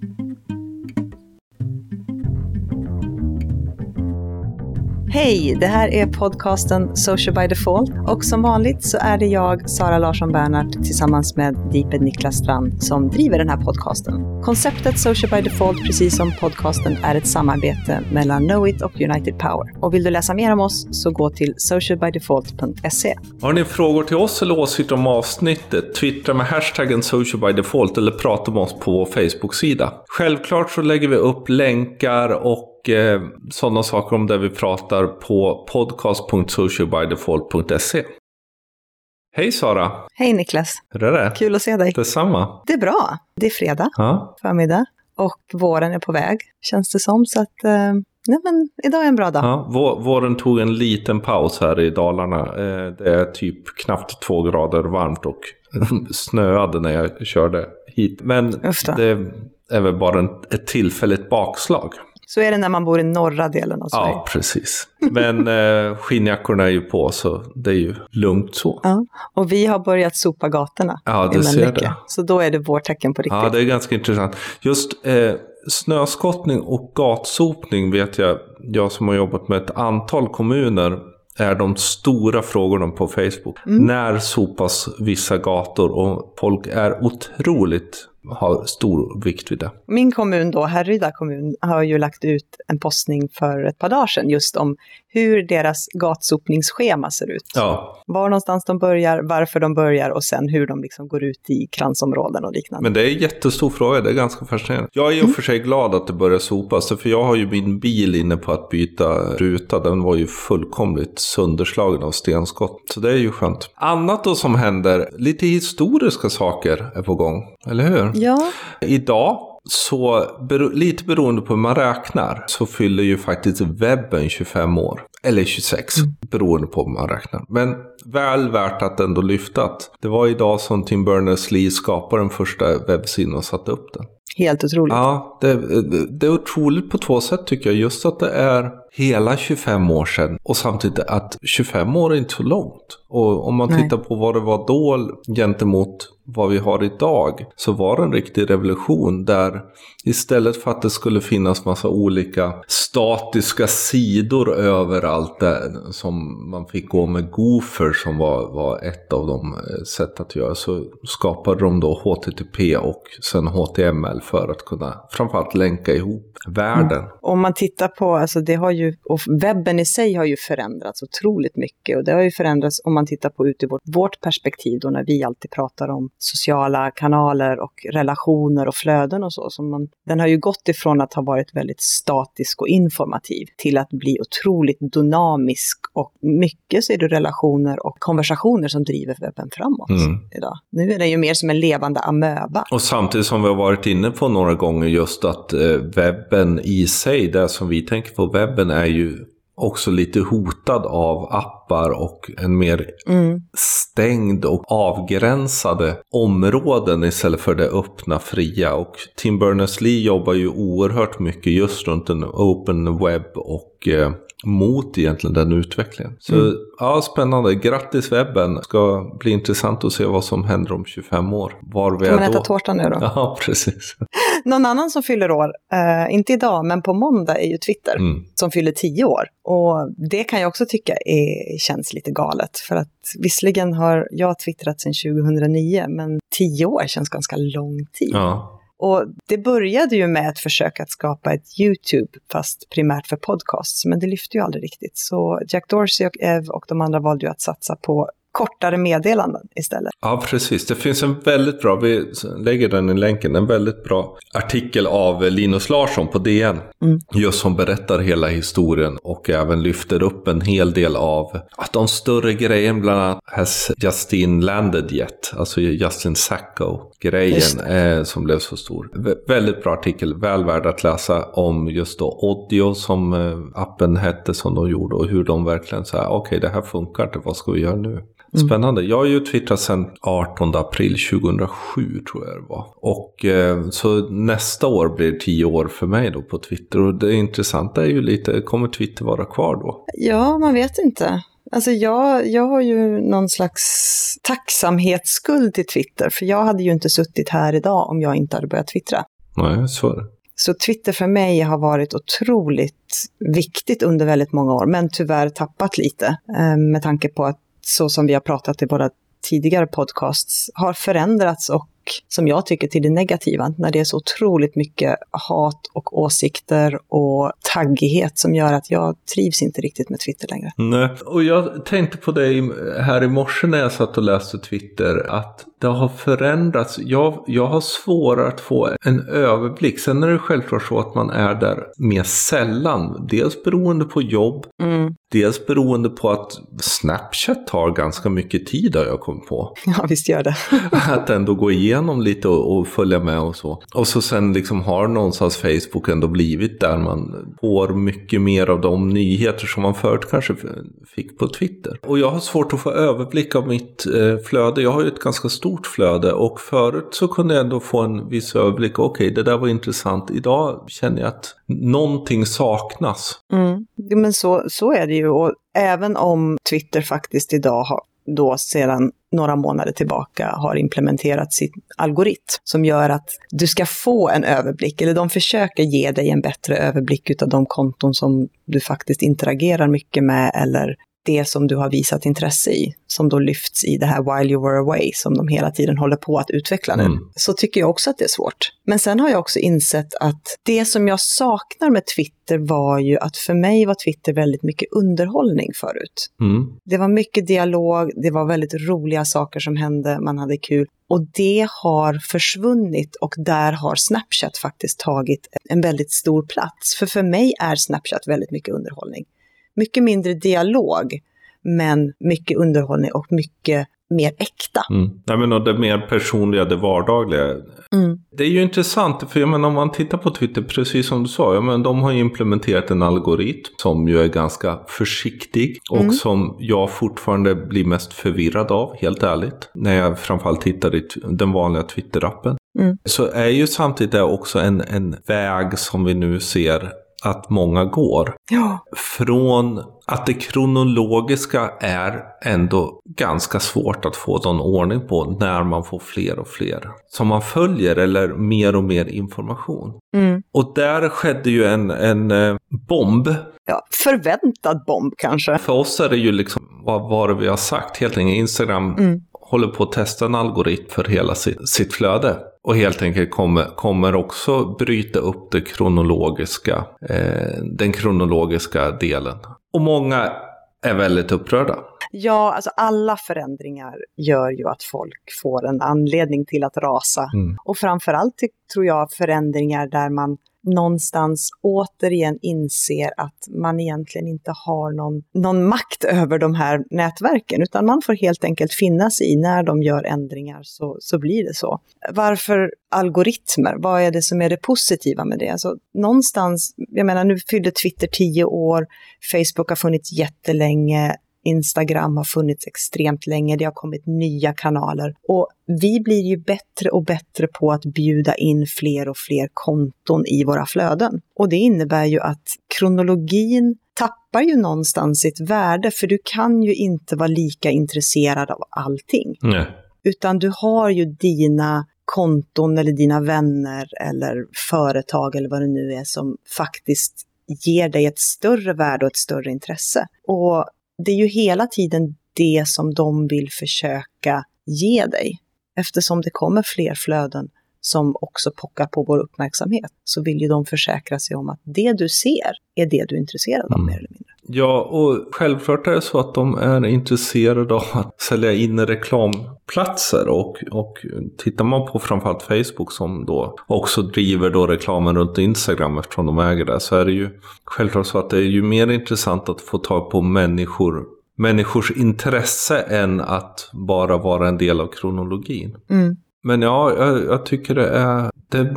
thank you Hej, det här är podcasten Social by Default och som vanligt så är det jag, Sara Larsson Bernhardt, tillsammans med Deeped Niklas Strand som driver den här podcasten. Konceptet Social by Default, precis som podcasten, är ett samarbete mellan Knowit och United Power. Och vill du läsa mer om oss så gå till socialbydefault.se. Har ni frågor till oss eller åsikter om avsnittet? Twittra med hashtaggen socialbydefault eller prata med oss på vår Facebook-sida. Självklart så lägger vi upp länkar och eh, sådana saker om det vi pratar på podcast.socialbydefault.se. Hej Sara! Hej Niklas! Hur är det? Kul att se dig. Detsamma. Det är bra. Det är fredag Ja. förmiddag och våren är på väg, känns det som. Så att, eh, nej men idag är en bra dag. Ja, vå- våren tog en liten paus här i Dalarna. Eh, Det är typ knappt två grader varmt och snöade när jag körde hit. Men det är väl bara en, ett tillfälligt bakslag. Så är det när man bor i norra delen av Sverige. Ja, precis. Men eh, skinnjackorna är ju på så det är ju lugnt så. Ja. Och vi har börjat sopa gatorna Ja, i du ser det. Så då är det vårt tecken på riktigt. Ja, det är ganska intressant. Just eh, snöskottning och gatsopning vet jag, jag som har jobbat med ett antal kommuner, är de stora frågorna på Facebook. När sopas vissa gator? Och folk är otroligt, har stor vikt vid det. Min kommun då, Härryda kommun, har ju lagt ut en postning för ett par dagar sedan just om hur deras gatsopningsschema ser ut. Ja, Var någonstans de börjar, varför de börjar och sen hur de liksom går ut i kransområden och liknande. men det är en jättestor fråga, det är ganska fascinerande. Jag är i och för sig glad att det börjar sopas, för jag har ju min bil inne på att byta ruta. Den var ju fullkomligt sönderslagen av stenskott. Så det är ju skönt. Annat då som händer, lite historiska saker är på gång, eller hur? Ja, Idag, så bero, lite beroende på hur man räknar, så fyller ju faktiskt webben 25 år. Eller 26, beroende på hur man räknar. Men väl värt att ändå lyfta att det var idag som Tim Berners-Lee skapade den första webbsidan och satte upp den. Helt otroligt. Ja, det, det är otroligt på två sätt tycker jag. Just att det är hela 25 år sedan och samtidigt att 25 år är inte så långt. Och om man Nej. tittar på vad det var då gentemot vad vi har idag så var det en riktig revolution där istället för att det skulle finnas massa olika statiska sidor överallt där, som man fick gå med Gopher som var, var ett av de eh, sätt att göra så skapade de då HTTP och sen HTML för att kunna framförallt länka ihop världen. Om man tittar på, alltså det har ju, och webben i sig har ju förändrats otroligt mycket och det har ju förändrats om man tittar på ut i vårt, vårt perspektiv då när vi alltid pratar om sociala kanaler och relationer och flöden och så. Som man, den har ju gått ifrån att ha varit väldigt statisk och informativ till att bli otroligt dynamisk och mycket så är det relationer och konversationer som driver webben framåt Mm. idag. Nu är den ju mer som en levande amöba. Och samtidigt som vi har varit inne på några gånger just att eh, webben i sig, det som vi tänker på webben är ju också lite hotad av appar och en mer Mm. stängd och avgränsade områden istället för det öppna, fria. Och Tim Berners-Lee jobbar ju oerhört mycket just runt en open web och eh, mot egentligen den utvecklingen. Så ja, spännande. Grattis webben. Ska bli intressant att se vad som händer om 25 år. Var vi Kan man är äta då. tårta nu då? Ja, precis. Någon annan som fyller år, eh, inte idag, men på måndag är ju Twitter, Mm. som fyller tio år. Och det kan jag också tycka är, känns lite galet. För att visserligen har jag twittrat sedan 2009, men tio år känns ganska lång tid. Ja. Och det började ju med ett försök att skapa ett YouTube, fast primärt för podcasts, men det lyfte ju aldrig riktigt. Så Jack Dorsey och Ev och de andra valde ju att satsa på kortare meddelanden istället. Ja, precis. Det finns en väldigt bra, vi lägger den i länken, en väldigt bra artikel av Linus Larsson på DN. Mm. Just som berättar hela historien och även lyfter upp en hel del av att de större grejen, bland annat Has Justin landed yet? Alltså Justin Sacco-grejen Just eh, som blev så stor. Vä- väldigt bra artikel, väl värd att läsa om just då Audio som eh, appen hette som de gjorde och hur de verkligen sa okej det här funkar inte, vad ska vi göra nu? Spännande. Jag har ju twittrat sedan 18 april 2007 tror jag det var. Och eh, så nästa år blir 10 år för mig då på Twitter. Och det intressanta är ju lite, kommer Twitter vara kvar då? Ja, man vet inte. Alltså jag, jag har ju någon slags tacksamhetsskuld till Twitter, för jag hade ju inte suttit här idag om jag inte hade börjat twittra. Nej, så är det. Så Twitter för mig har varit otroligt viktigt under väldigt många år, men tyvärr tappat lite eh, med tanke på att så som vi har pratat i våra tidigare podcasts har förändrats och som jag tycker till det negativa, när det är så otroligt mycket hat och åsikter och taggighet som gör att jag trivs inte riktigt med Twitter längre. Nej, och jag tänkte på dig här i morse när jag satt och läste Twitter, att det har förändrats. Jag, jag har svårare att få en överblick. Sen är det självklart så att man är där mer sällan. Dels beroende på jobb, mm. dels beroende på att Snapchat tar ganska mycket tid har jag kommit på. Ja, visst gör det. att ändå gå igenom lite och, och, följa med och så. Och så sen liksom har någonstans Facebook ändå blivit där man får mycket mer av de nyheter som man förut kanske fick på Twitter. Och jag har svårt att få överblick av mitt eh, flöde. Jag har ju ett ganska stort stort flöde och förut så kunde jag ändå få en viss överblick. Okej, okay, det där var intressant. Idag känner jag att någonting saknas. Mm. Men så, så är det ju och även om Twitter faktiskt idag har då sedan några månader tillbaka har implementerat sin algoritm som gör att du ska få en överblick, eller de försöker ge dig en bättre överblick utav de konton som du faktiskt interagerar mycket med eller det som du har visat intresse i, som då lyfts i det här While You Were Away, som de hela tiden håller på att utveckla nu, mm. så tycker jag också att det är svårt. Men sen har jag också insett att det som jag saknar med Twitter var ju att för mig var Twitter väldigt mycket underhållning förut. Mm. Det var mycket dialog, det var väldigt roliga saker som hände, man hade kul. Och det har försvunnit och där har Snapchat faktiskt tagit en väldigt stor plats. För för mig är Snapchat väldigt mycket underhållning mycket mindre dialog, men mycket underhållning och mycket mer äkta. Mm. Ja, men och det mer personliga, det vardagliga. Mm. Det är ju intressant, för jag menar, om man tittar på Twitter, precis som du sa, ja, men de har implementerat en algoritm som ju är ganska försiktig och mm. som jag fortfarande blir mest förvirrad av, helt ärligt. När jag framförallt tittar i den vanliga Twitter-appen. Mm. Så är ju samtidigt det också en, en väg som vi nu ser att många går. Ja. Från att det kronologiska är ändå ganska svårt att få någon ordning på när man får fler och fler som man följer eller mer och mer information. Mm. Och där skedde ju en, en eh, bomb. Ja, förväntad bomb kanske. För oss är det ju liksom, vad var det vi har sagt, helt enkelt Instagram mm. håller på att testa en algoritm för hela sitt, sitt flöde och helt enkelt kommer, kommer också bryta upp det kronologiska, eh, den kronologiska delen. Och många är väldigt upprörda. Ja, alltså alla förändringar gör ju att folk får en anledning till att rasa. Mm. Och framförallt tror jag förändringar där man någonstans återigen inser att man egentligen inte har någon, någon makt över de här nätverken, utan man får helt enkelt finna sig i när de gör ändringar så, så blir det så. Varför algoritmer? Vad är det som är det positiva med det? Alltså, någonstans, jag menar nu fyllde Twitter tio år, Facebook har funnits jättelänge, Instagram har funnits extremt länge, det har kommit nya kanaler och vi blir ju bättre och bättre på att bjuda in fler och fler konton i våra flöden. Och det innebär ju att kronologin tappar ju någonstans sitt värde, för du kan ju inte vara lika intresserad av allting. Nej. Utan du har ju dina konton eller dina vänner eller företag eller vad det nu är som faktiskt ger dig ett större värde och ett större intresse. Och det är ju hela tiden det som de vill försöka ge dig. Eftersom det kommer fler flöden som också pockar på vår uppmärksamhet, så vill ju de försäkra sig om att det du ser är det du är intresserad av, mm. mer eller mindre. Ja, och självklart är det så att de är intresserade av att sälja in reklamplatser och, och tittar man på framförallt Facebook som då också driver då reklamen runt Instagram eftersom de äger det så är det ju självklart så att det är ju mer intressant att få tag på människor människors intresse än att bara vara en del av kronologin. Mm. Men ja, jag, jag, tycker det är, det är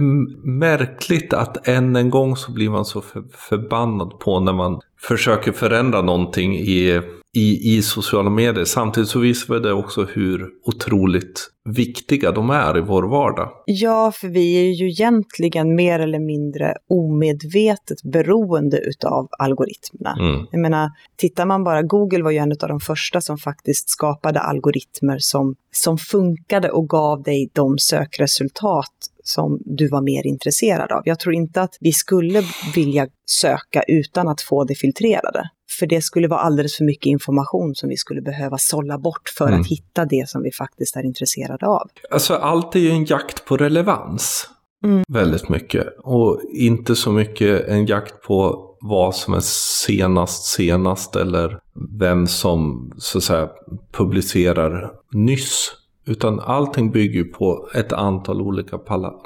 märkligt att än en gång så blir man så för, förbannad på när man försöker förändra någonting i i, i sociala medier. Samtidigt så visar det också hur otroligt viktiga de är i vår vardag. Ja, för vi är ju egentligen mer eller mindre omedvetet beroende utav algoritmerna. Mm. Jag menar, tittar man bara, Google var ju en av de första som faktiskt skapade algoritmer som, som funkade och gav dig de sökresultat som du var mer intresserad av. Jag tror inte att vi skulle vilja söka utan att få det filtrerade. För det skulle vara alldeles för mycket information som vi skulle behöva sålla bort för mm. att hitta det som vi faktiskt är intresserade av. Alltså allt är ju en jakt på relevans. Mm. Väldigt mycket. Och inte så mycket en jakt på vad som är senast senast eller vem som så att säga publicerar nyss. Utan allting bygger på ett antal olika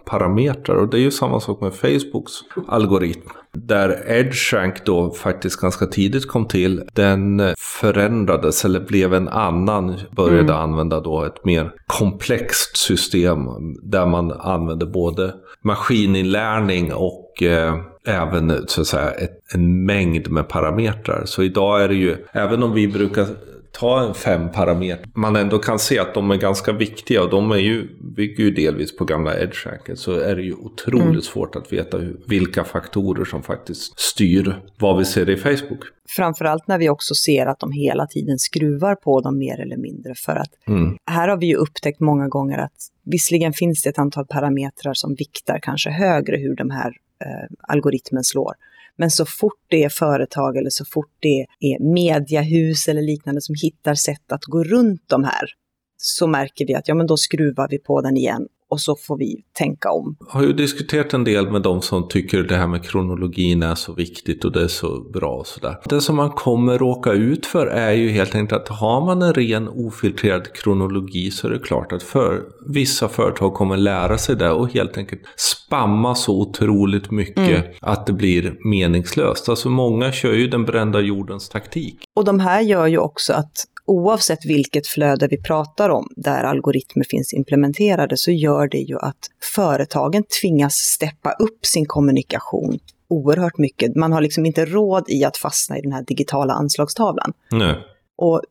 parametrar. Och det är ju samma sak med Facebooks algoritm. Där EdgeRank då faktiskt ganska tidigt kom till. Den förändrades eller blev en annan. Började mm. använda då ett mer komplext system. Där man använde både maskininlärning och eh, även så att säga ett, en mängd med parametrar. Så idag är det ju, även om vi brukar ta en fem parametrar. Man ändå kan se att de är ganska viktiga och de är ju, bygger ju delvis på gamla edge så är det ju otroligt mm. svårt att veta hur, vilka faktorer som faktiskt styr vad vi ser i Facebook. Framförallt när vi också ser att de hela tiden skruvar på dem mer eller mindre. För att mm. här har vi ju upptäckt många gånger att visserligen finns det ett antal parametrar som viktar kanske högre hur de här eh, algoritmen slår. Men så fort det är företag eller så fort det är mediehus eller liknande som hittar sätt att gå runt de här, så märker vi att ja, men då skruvar vi på den igen och så får vi tänka om. Jag har ju diskuterat en del med de som tycker det här med kronologin är så viktigt och det är så bra och sådär. Det som man kommer råka ut för är ju helt enkelt att har man en ren ofiltrerad kronologi så är det klart att för vissa företag kommer lära sig det och helt enkelt spamma så otroligt mycket mm. att det blir meningslöst. Alltså många kör ju den brända jordens taktik. Och de här gör ju också att oavsett vilket flöde vi pratar om där algoritmer finns implementerade så gör det ju att företagen tvingas steppa upp sin kommunikation oerhört mycket. Man har liksom inte råd i att fastna i den här digitala anslagstavlan. Nej. Och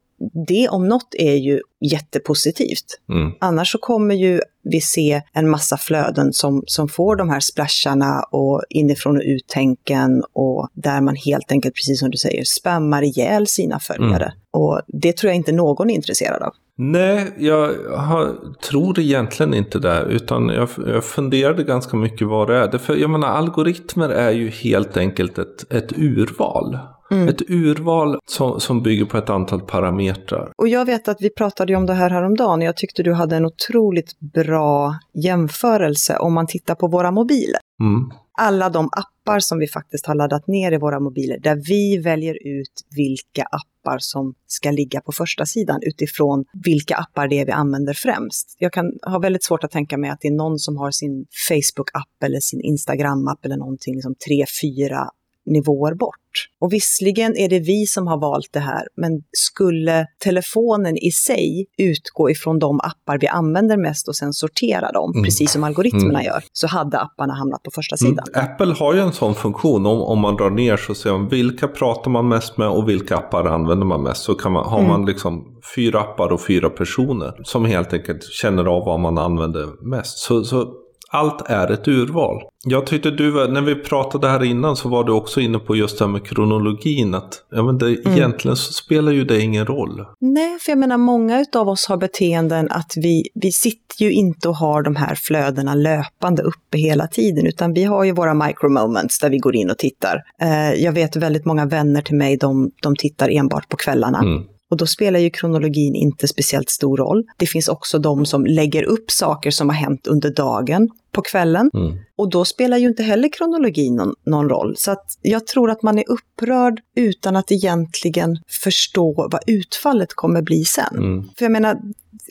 det om något är ju jättepositivt. Mm. Annars så kommer ju vi se en massa flöden som, som får de här splasharna och inifrån och uttänken och där man helt enkelt, precis som du säger, spammar ihjäl sina följare. Mm. Och det tror jag inte någon är intresserad av. Nej, jag har, tror egentligen inte det. Utan jag, jag funderade ganska mycket vad det är. För jag menar, algoritmer är ju helt enkelt ett, ett urval. Mm. Ett urval som, som bygger på ett antal parametrar. Och jag vet att vi pratade om det här häromdagen. Jag tyckte du hade en otroligt bra jämförelse om man tittar på våra mobiler. Mm. Alla de appar som vi faktiskt har laddat ner i våra mobiler, där vi väljer ut vilka appar som ska ligga på första sidan utifrån vilka appar det är vi använder främst. Jag kan ha väldigt svårt att tänka mig att det är någon som har sin Facebook-app eller sin Instagram-app eller någonting, liksom tre, fyra nivåer bort. Och visserligen är det vi som har valt det här, men skulle telefonen i sig utgå ifrån de appar vi använder mest och sen sortera dem, mm. precis som algoritmerna mm. gör, så hade apparna hamnat på första mm. sidan. Mm. Apple har ju en sån funktion, om, om man drar ner så ser man vilka pratar man mest med och vilka appar använder man mest. Så kan man, har man mm. liksom fyra appar och fyra personer som helt enkelt känner av vad man använder mest. Så, så allt är ett urval. Jag tyckte du, när vi pratade här innan så var du också inne på just det här med kronologin. Att ja, men det, mm. egentligen så spelar ju det ingen roll. Nej, för jag menar många av oss har beteenden att vi, vi sitter ju inte och har de här flödena löpande uppe hela tiden, utan vi har ju våra micromoments där vi går in och tittar. Eh, jag vet väldigt många vänner till mig, de, de tittar enbart på kvällarna. Mm. Och då spelar ju kronologin inte speciellt stor roll. Det finns också de som lägger upp saker som har hänt under dagen på kvällen. Mm. Och då spelar ju inte heller kronologin någon, någon, roll. Så att jag tror att man är upprörd utan att egentligen förstå vad utfallet kommer bli sen. Mm. För jag menar,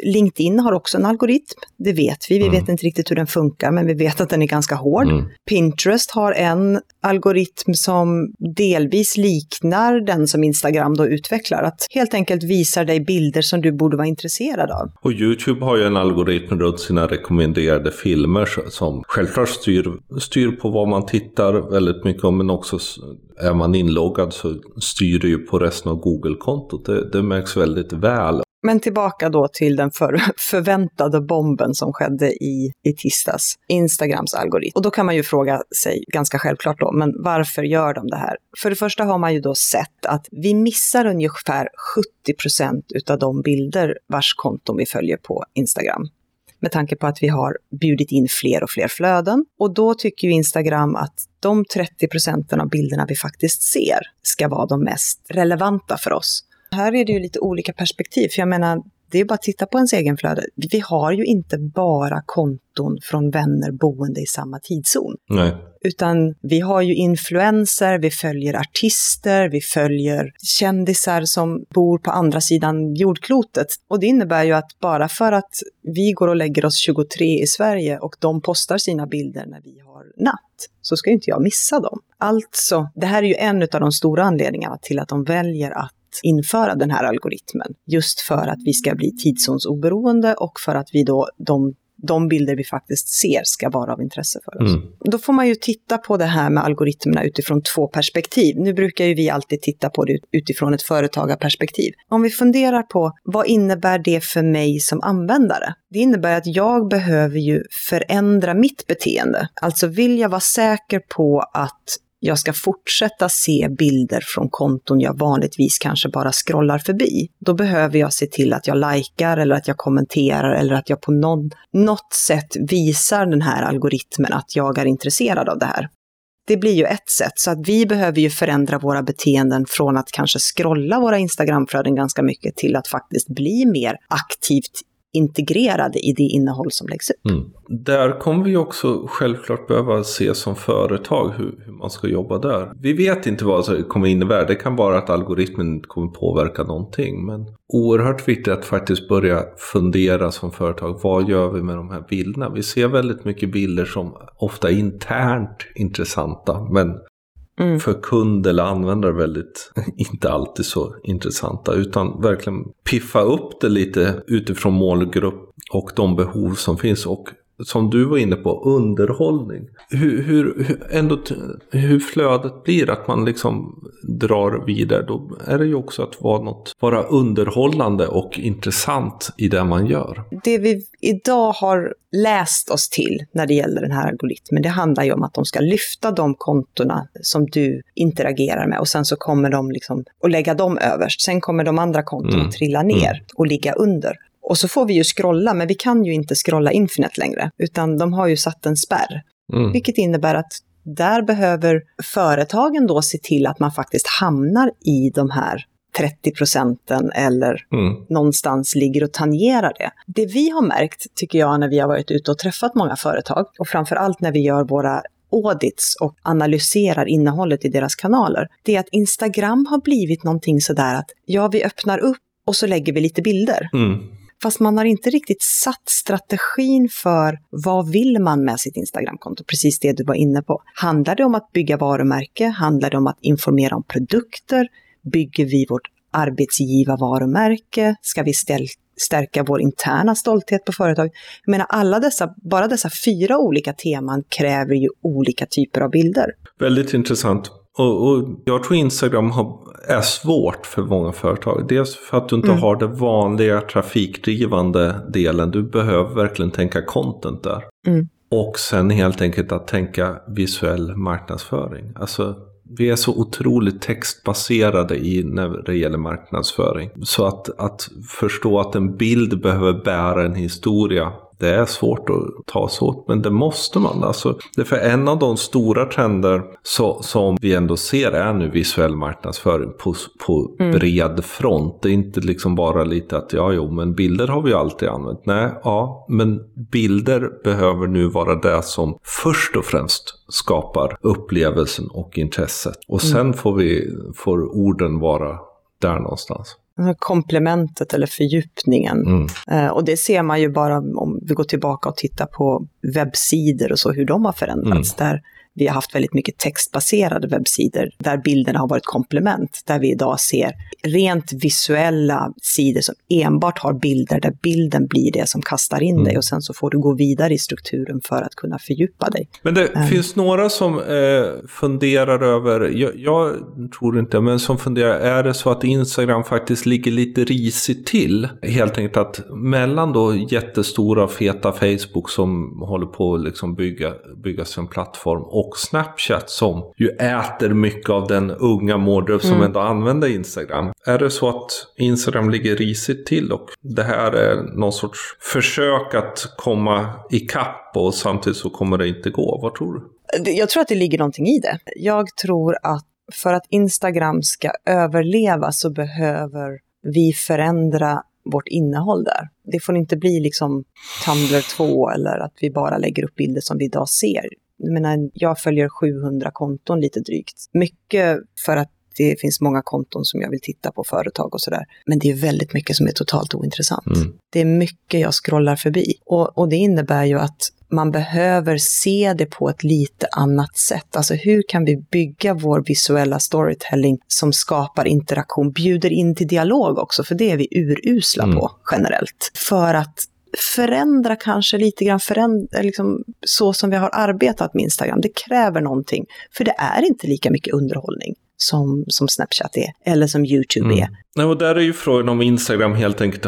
LinkedIn har också en algoritm, det vet vi. Vi mm. vet inte riktigt hur den funkar, men vi vet att den är ganska hård. Mm. Pinterest har en algoritm som delvis liknar den som Instagram då utvecklar. Att helt enkelt visar dig bilder som du borde vara intresserad av. Och YouTube har ju en algoritm runt sina rekommenderade filmer som självklart styr, styr på vad man tittar väldigt mycket om, men också är man inloggad så styr det ju på resten av Google-kontot. Det, det märks väldigt väl. Men tillbaka då till den för, förväntade bomben som skedde i, i tisdags, Instagrams algoritm. Och då kan man ju fråga sig, ganska självklart då, men varför gör de det här? För det första har man ju då sett att vi missar ungefär 70 procent utav de bilder vars konton vi följer på Instagram. med tanke på att vi har bjudit in fler och fler flöden. Och då tycker ju Instagram att de 30 procenten av bilderna vi faktiskt ser ska vara de mest relevanta för oss. Här är det ju lite olika perspektiv, för jag menar, det är bara att titta på ens egen flöde. Vi har ju inte bara konton från vänner boende i samma tidszon. Nej. Utan vi har ju influenser, vi följer artister, vi följer kändisar som bor på andra sidan jordklotet. Och det innebär ju att bara för att vi går och lägger oss 23 i Sverige och de postar sina bilder när vi har natt, så ska ju inte jag missa dem. Alltså, det här är ju en av de stora anledningarna till att de väljer att införa den här algoritmen. Just för att vi ska bli tidszonsoberoende och för att vi då, de de bilder vi faktiskt ser ska vara av intresse för oss. Mm. Då får man ju titta på det här med algoritmerna utifrån två perspektiv. Nu brukar ju vi alltid titta på det utifrån ett företagarperspektiv. Om vi funderar på vad innebär det för mig som användare? Det innebär att jag behöver ju förändra mitt beteende. Alltså vill jag vara säker på att jag ska fortsätta se bilder från konton jag vanligtvis kanske bara scrollar förbi, då behöver jag se till att jag likar eller att jag kommenterar eller att jag på någon, något sätt visar den här algoritmen att jag är intresserad av det här. Det blir ju ett sätt, så att vi behöver ju förändra våra beteenden från att kanske scrolla våra Instagramflöden ganska mycket till att faktiskt bli mer aktivt integrerade i det innehåll som läggs ut. Mm. Där kommer vi också självklart behöva se som företag hur, hur, man ska jobba där. Vi vet inte vad det kommer innebära. Det kan vara att algoritmen kommer påverka någonting. Men oerhört viktigt att faktiskt börja fundera som företag. Vad gör vi med de här bilderna? Vi ser väldigt mycket bilder som ofta är internt intressanta. Men mm. för kund eller användare väldigt, inte alltid så intressanta. Utan verkligen piffa upp det lite utifrån målgrupp och de behov som finns. Och som du var inne på, underhållning. Hur, hur, hur, ändå, hur flödet blir, att man liksom drar vidare. Då är det ju också att vara, något, vara underhållande och intressant i det man gör. Det vi idag har läst oss till när det gäller den här algoritmen, det handlar ju om att de ska lyfta de kontona som du interagerar med och sen så kommer de liksom att lägga dem överst. Sen kommer de andra kontona mm. trilla ner mm. och ligga under. Och så får vi ju scrolla, men vi kan ju inte scrolla Infinite längre, utan de har ju satt en spärr. Mm. Vilket innebär att där behöver företagen då se till att man faktiskt hamnar i de här 30 procenten eller mm. någonstans ligger och tangerar det. Det vi har märkt, tycker jag, när vi har varit ute och träffat många företag och framför allt när vi gör våra audits och analyserar innehållet i deras kanaler, det är att Instagram har blivit någonting sådär att ja, vi öppnar upp och så lägger vi lite bilder. Mm. Fast man har inte riktigt satt strategin för vad vill man med sitt Instagramkonto? Precis det du var inne på. Handlar det om att bygga varumärke? Handlar det om att informera om produkter? Bygger vi vårt arbetsgivarvarumärke? Ska vi stärka vår interna stolthet på företag? Jag menar, alla dessa, bara dessa fyra olika teman kräver ju olika typer av bilder. Väldigt intressant. Och, och, jag tror Instagram har, är svårt för många företag. Dels för att du inte mm. har den vanliga trafikdrivande delen. Du behöver verkligen tänka content där. Mm. Och sen helt enkelt att tänka visuell marknadsföring. Alltså vi är så otroligt textbaserade i när det gäller marknadsföring. Så att, att förstå att en bild behöver bära en historia det är svårt att ta sig åt, men det måste man. Alltså, det för en av de stora trender så, som vi ändå ser är nu visuell marknadsföring på, på mm. bred front. Det är inte liksom bara lite att ja, jo, men bilder har vi alltid använt. Nej, ja, men bilder behöver nu vara det som först och främst skapar upplevelsen och intresset. Och sen mm. får, vi, får orden vara där någonstans komplementet eller fördjupningen. Mm. Eh, och det ser man ju bara om vi går tillbaka och tittar på webbsidor och så, hur de har förändrats. Mm. Där vi har haft väldigt mycket textbaserade webbsidor där bilderna har varit komplement. Där vi idag ser rent visuella sidor som enbart har bilder, där bilden blir det som kastar in mm. dig och sen så får du gå vidare i strukturen för att kunna fördjupa dig. Men det um. finns några som eh, funderar över, jag, jag, tror inte, men som funderar, är det så att Instagram faktiskt ligger lite risigt till? Helt enkelt att mellan då jättestora feta Facebook som håller på att liksom bygga, bygga sin plattform och och Snapchat som ju äter mycket av den unga målgrupp som mm. ändå använder Instagram. Är det så att Instagram ligger risigt till och det här är någon sorts försök att komma ikapp och samtidigt så kommer det inte gå? Vad tror du? Jag tror att det ligger någonting i det. Jag tror att för att Instagram ska överleva så behöver vi förändra vårt innehåll där. Det får inte bli liksom Tumblr 2 eller att vi bara lägger upp bilder som vi idag ser. Jag, menar, jag följer 700 konton lite drygt. Mycket för att det finns många konton som jag vill titta på, företag och sådär. Men det är väldigt mycket som är totalt ointressant. Mm. Det är mycket jag scrollar förbi. Och, och det innebär ju att man behöver se det på ett lite annat sätt. Alltså hur kan vi bygga vår visuella storytelling som skapar interaktion, bjuder in till dialog också, för det är vi urusla mm. på generellt. För att förändra kanske lite grann, förändra, liksom, så som vi har arbetat med Instagram. Det kräver någonting, för det är inte lika mycket underhållning som, som Snapchat är, eller som YouTube mm. är. Nej, och där är ju frågan om Instagram helt enkelt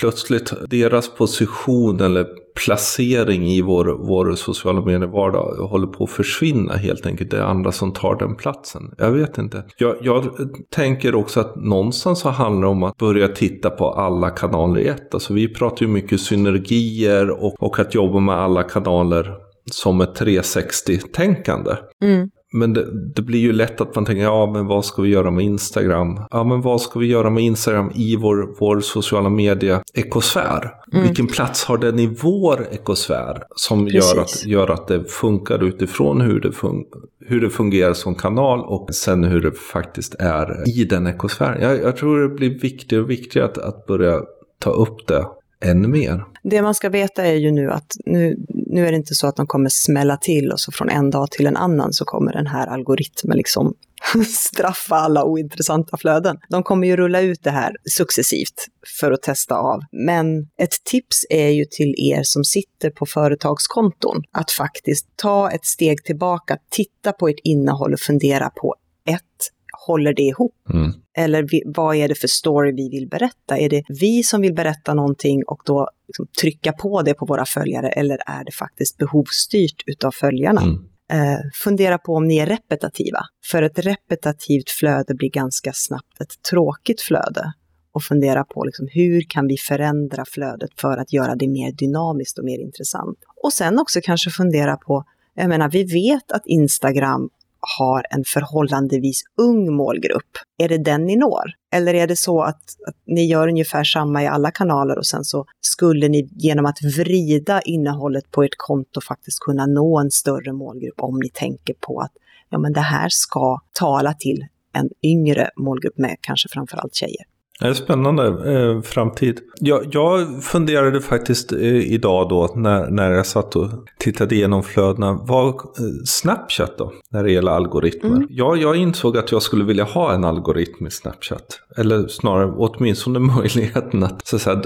plötsligt deras position eller placering i vår, vår sociala medievardag håller på att försvinna helt enkelt. Det är andra som tar den platsen. Jag vet inte. Jag, jag tänker också att någonstans så handlar det om att börja titta på alla kanaler i ett. Alltså vi pratar ju mycket synergier och, och att jobba med alla kanaler som ett 360-tänkande. Mm. Men det, det, blir ju lätt att man tänker, ja men vad ska vi göra med Instagram? Ja men vad ska vi göra med Instagram i vår, vår sociala media-ekosfär? Mm. Vilken plats har den i vår ekosfär som gör att, gör att det funkar utifrån hur det, fun hur det fungerar som kanal och sen hur det faktiskt är i den ekosfären. Jag, jag tror det blir viktigare och viktigare att, att börja ta upp det ännu mer. Det man ska veta är ju nu att nu, nu är det inte så att de kommer smälla till och så från en dag till en annan så kommer den här algoritmen liksom straffa alla ointressanta flöden. De kommer ju rulla ut det här successivt för att testa av. Men ett tips är ju till er som sitter på företagskonton att faktiskt ta ett steg tillbaka, titta på ert innehåll och fundera på ett, håller det ihop? Mm. Eller vad är det för story vi vill berätta? Är det vi som vill berätta någonting och då liksom trycka på det på våra följare eller är det faktiskt behovsstyrt utav följarna? Mm. Eh, fundera på om ni är repetitiva. För ett repetitivt flöde blir ganska snabbt ett tråkigt flöde. Och fundera på liksom, hur kan vi förändra flödet för att göra det mer dynamiskt och mer intressant. Och sen också kanske fundera på, jag menar vi vet att Instagram har en förhållandevis ung målgrupp. Är det den ni når? Eller är det så att, att, ni gör ungefär samma i alla kanaler och sen så skulle ni genom att vrida innehållet på ert konto faktiskt kunna nå en större målgrupp om ni tänker på att ja, men det här ska tala till en yngre målgrupp med kanske framförallt tjejer. Det är spännande eh, framtid. Jag, jag funderade faktiskt eh, idag då när, när jag satt och tittade igenom flödena. Vad eh, Snapchat då? När det gäller algoritmer. Mm. Ja, jag insåg att jag skulle vilja ha en algoritm i Snapchat. Eller snarare åtminstone möjligheten att, så att säga,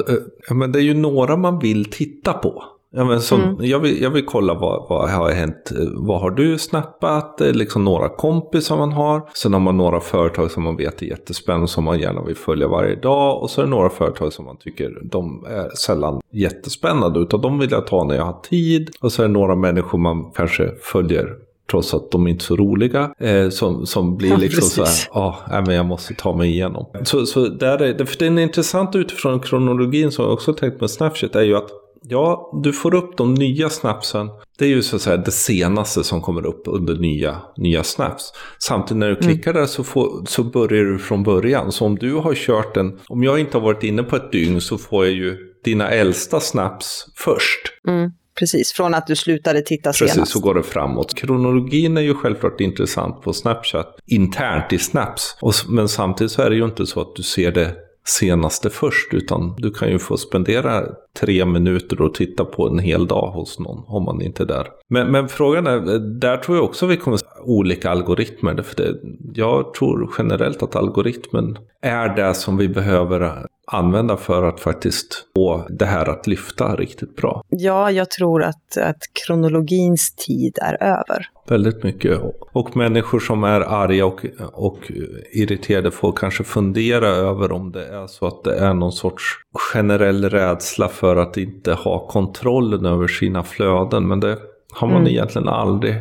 eh, men det är ju några man vill titta på. Ja, men som, mm. jag, vill, jag vill kolla vad, vad har hänt. Vad har du snappat? Liksom några kompisar man har. Sen har man några företag som man vet är jättespännande som man gärna vill följa varje dag. Och så är det några företag som man tycker de är sällan jättespännande. Utan de vill jag ta när jag har tid. Och så är det några människor man kanske följer trots att de inte är så roliga. Eh, som, som blir liksom så här, ja, ah, men jag måste ta mig igenom. Så, så där är, det, är intressant utifrån kronologin som jag också tänkt med Snapchat är ju att Ja, du får upp de nya snapsen. Det är ju så att säga det senaste som kommer upp under nya, nya snaps. Samtidigt när du mm. klickar mm. där så, får, så börjar du från början. Så om du har kört den, om jag inte har varit inne på ett dygn så får jag ju dina äldsta snaps först. Mm. Precis, från att du slutade titta Precis, senast. Precis, så går det framåt. Kronologin är ju självklart intressant på Snapchat internt i Snaps. Och, men samtidigt så är det ju inte så att du ser det senaste först utan du kan ju få spendera tre minuter och titta på en hel dag hos någon om man inte är där. Men, men frågan är, där tror jag också vi kommer se olika algoritmer. För det, jag tror generellt att algoritmen är det som vi behöver använda för att faktiskt få det här att lyfta riktigt bra. Ja, jag tror att, att kronologins tid är över. Väldigt mycket. Och människor som är arga och, och irriterade får kanske fundera över om det är så att det är någon sorts generell rädsla för att inte ha kontrollen över sina flöden. Men det har man mm. egentligen aldrig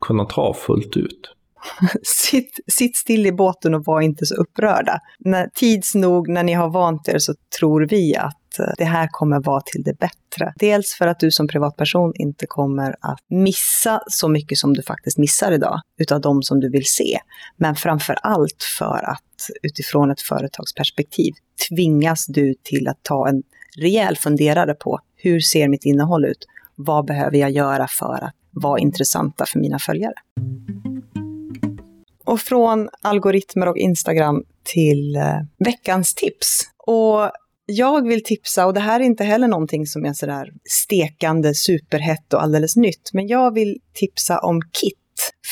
kunna ta fullt ut. sitt, sitt still i båten och var inte så upprörda. När, tids nog, när ni har vant er, så tror vi att eh, det här kommer vara till det bättre. Dels för att du som privatperson inte kommer att missa så mycket som du faktiskt missar idag, utav de som du vill se. Men framför allt för att utifrån ett företagsperspektiv tvingas du till att ta en rejäl funderare på hur ser mitt innehåll ut? Vad behöver jag göra för att vara intressanta för mina följare? Och från algoritmer och Instagram till eh, veckans tips. Och jag vill tipsa, och det här är inte heller någonting som är sådär stekande, superhett och alldeles nytt, men jag vill tipsa om Kit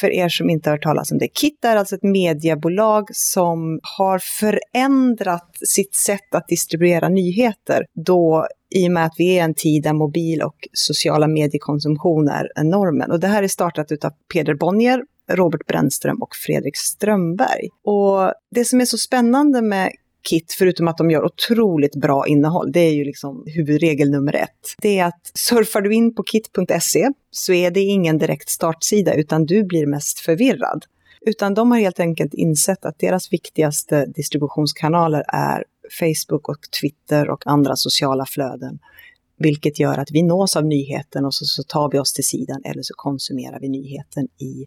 för er som inte har hört talas om det. Kit är alltså ett mediebolag som har förändrat sitt sätt att distribuera nyheter då i och med att vi är en tid där mobil och sociala mediekonsumtion är normen. Och det här är startat av Peder Bonnier Robert Brännström och Fredrik Strömberg. Och det som är så spännande med Kit, förutom att de gör otroligt bra innehåll, det är ju liksom huvudregel nummer ett. Det är att surfar du in på kit.se så är det ingen direkt startsida, utan du blir mest förvirrad. Utan de har helt enkelt insett att deras viktigaste distributionskanaler är Facebook och Twitter och andra sociala flöden. Vilket gör att vi nås av nyheten och så, så tar vi oss till sidan eller så konsumerar vi nyheten i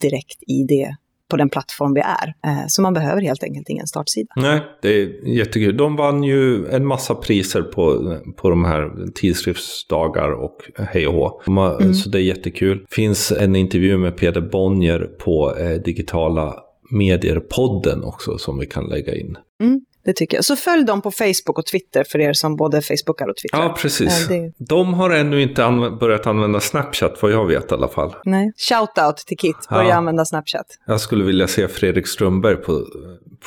direkt i det på den plattform vi är. Eh, så man behöver helt enkelt ingen startsida. Nej, det är jättekul. De vann ju en massa priser på, på de här tidskriftsdagar och hej och hå. Mm. Så det är jättekul. finns en intervju med Peder Bonnier på eh, digitala medier-podden också som vi kan lägga in. Mm. Det tycker jag. Så följ dem på Facebook och Twitter för er som både Facebookar och Twittrar. Ja, precis. det... De har ännu inte anv börjat använda Snapchat, vad jag vet i alla fall. Nej. Shoutout till Kit, börja ja. använda Snapchat. Jag skulle vilja se Fredrik Strömberg på,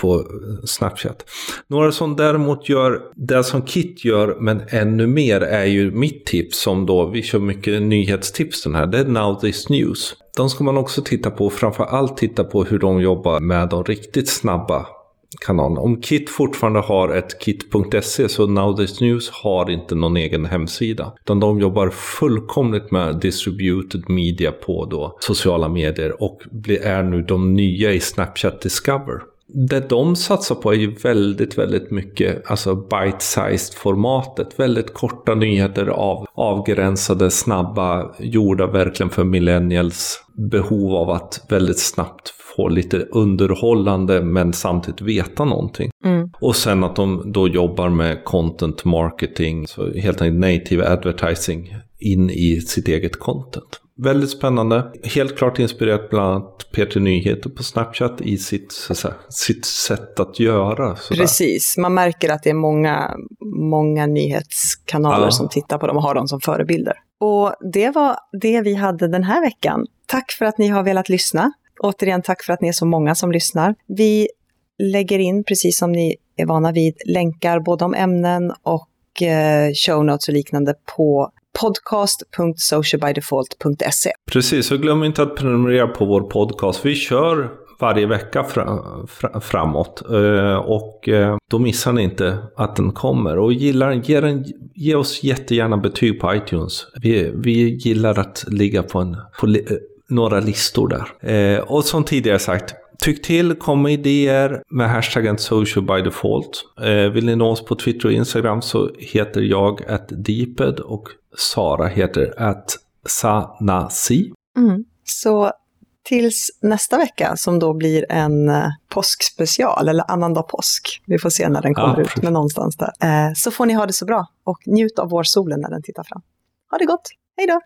på Snapchat. Några som däremot gör det som Kit gör, men ännu mer, är ju mitt tips som då, vi kör mycket nyhetstips den här, det är Now This News. De ska man också titta på, framför allt titta på hur de jobbar med de riktigt snabba kanalen. Om Kit fortfarande har ett kit.se så Now News har inte någon egen hemsida. Utan de jobbar fullkomligt med distributed media på då sociala medier och är nu de nya i Snapchat Discover. Det de satsar på är ju väldigt, väldigt mycket alltså bite-sized formatet. Väldigt korta nyheter av avgränsade, snabba, gjorda verkligen för millennials behov av att väldigt snabbt få lite underhållande men samtidigt veta någonting. Mm. Och sen att de då jobbar med content marketing, så helt enkelt native advertising in i sitt eget content. Väldigt spännande. Helt klart inspirerat bland annat Peter Nyheter på Snapchat i sitt, säga, sitt sätt att göra. Sådär. Precis, man märker att det är många, många nyhetskanaler ja. som tittar på dem och har dem som förebilder. Och det var det vi hade den här veckan. Tack för att ni har velat lyssna. Återigen tack för att ni är så många som lyssnar. Vi lägger in, precis som ni är vana vid, länkar både om ämnen och eh, show notes och liknande på podcast.socialbydefault.se. Precis, och glöm inte att prenumerera på vår podcast. Vi kör varje vecka fra, fra, framåt. Uh, och uh, då missar ni inte att den kommer. Och gillar, ge, den, ge oss jättegärna betyg på iTunes. Vi, vi gillar att ligga på, en, på li, eh, några listor där. Eh, och som tidigare sagt, Tyck till, kom med idéer med hashtaggen social by default. Eh, vill ni nå oss på Twitter och Instagram så heter jag att Deeped och Sara heter att Sanasi. Mm. Så tills nästa vecka som då blir en eh, påskspecial eller annandag påsk. Vi får se när den kommer ja, ut, men någonstans där. Eh, så får ni ha det så bra och njut av vårsolen när den tittar fram. Ha det gott, hej då!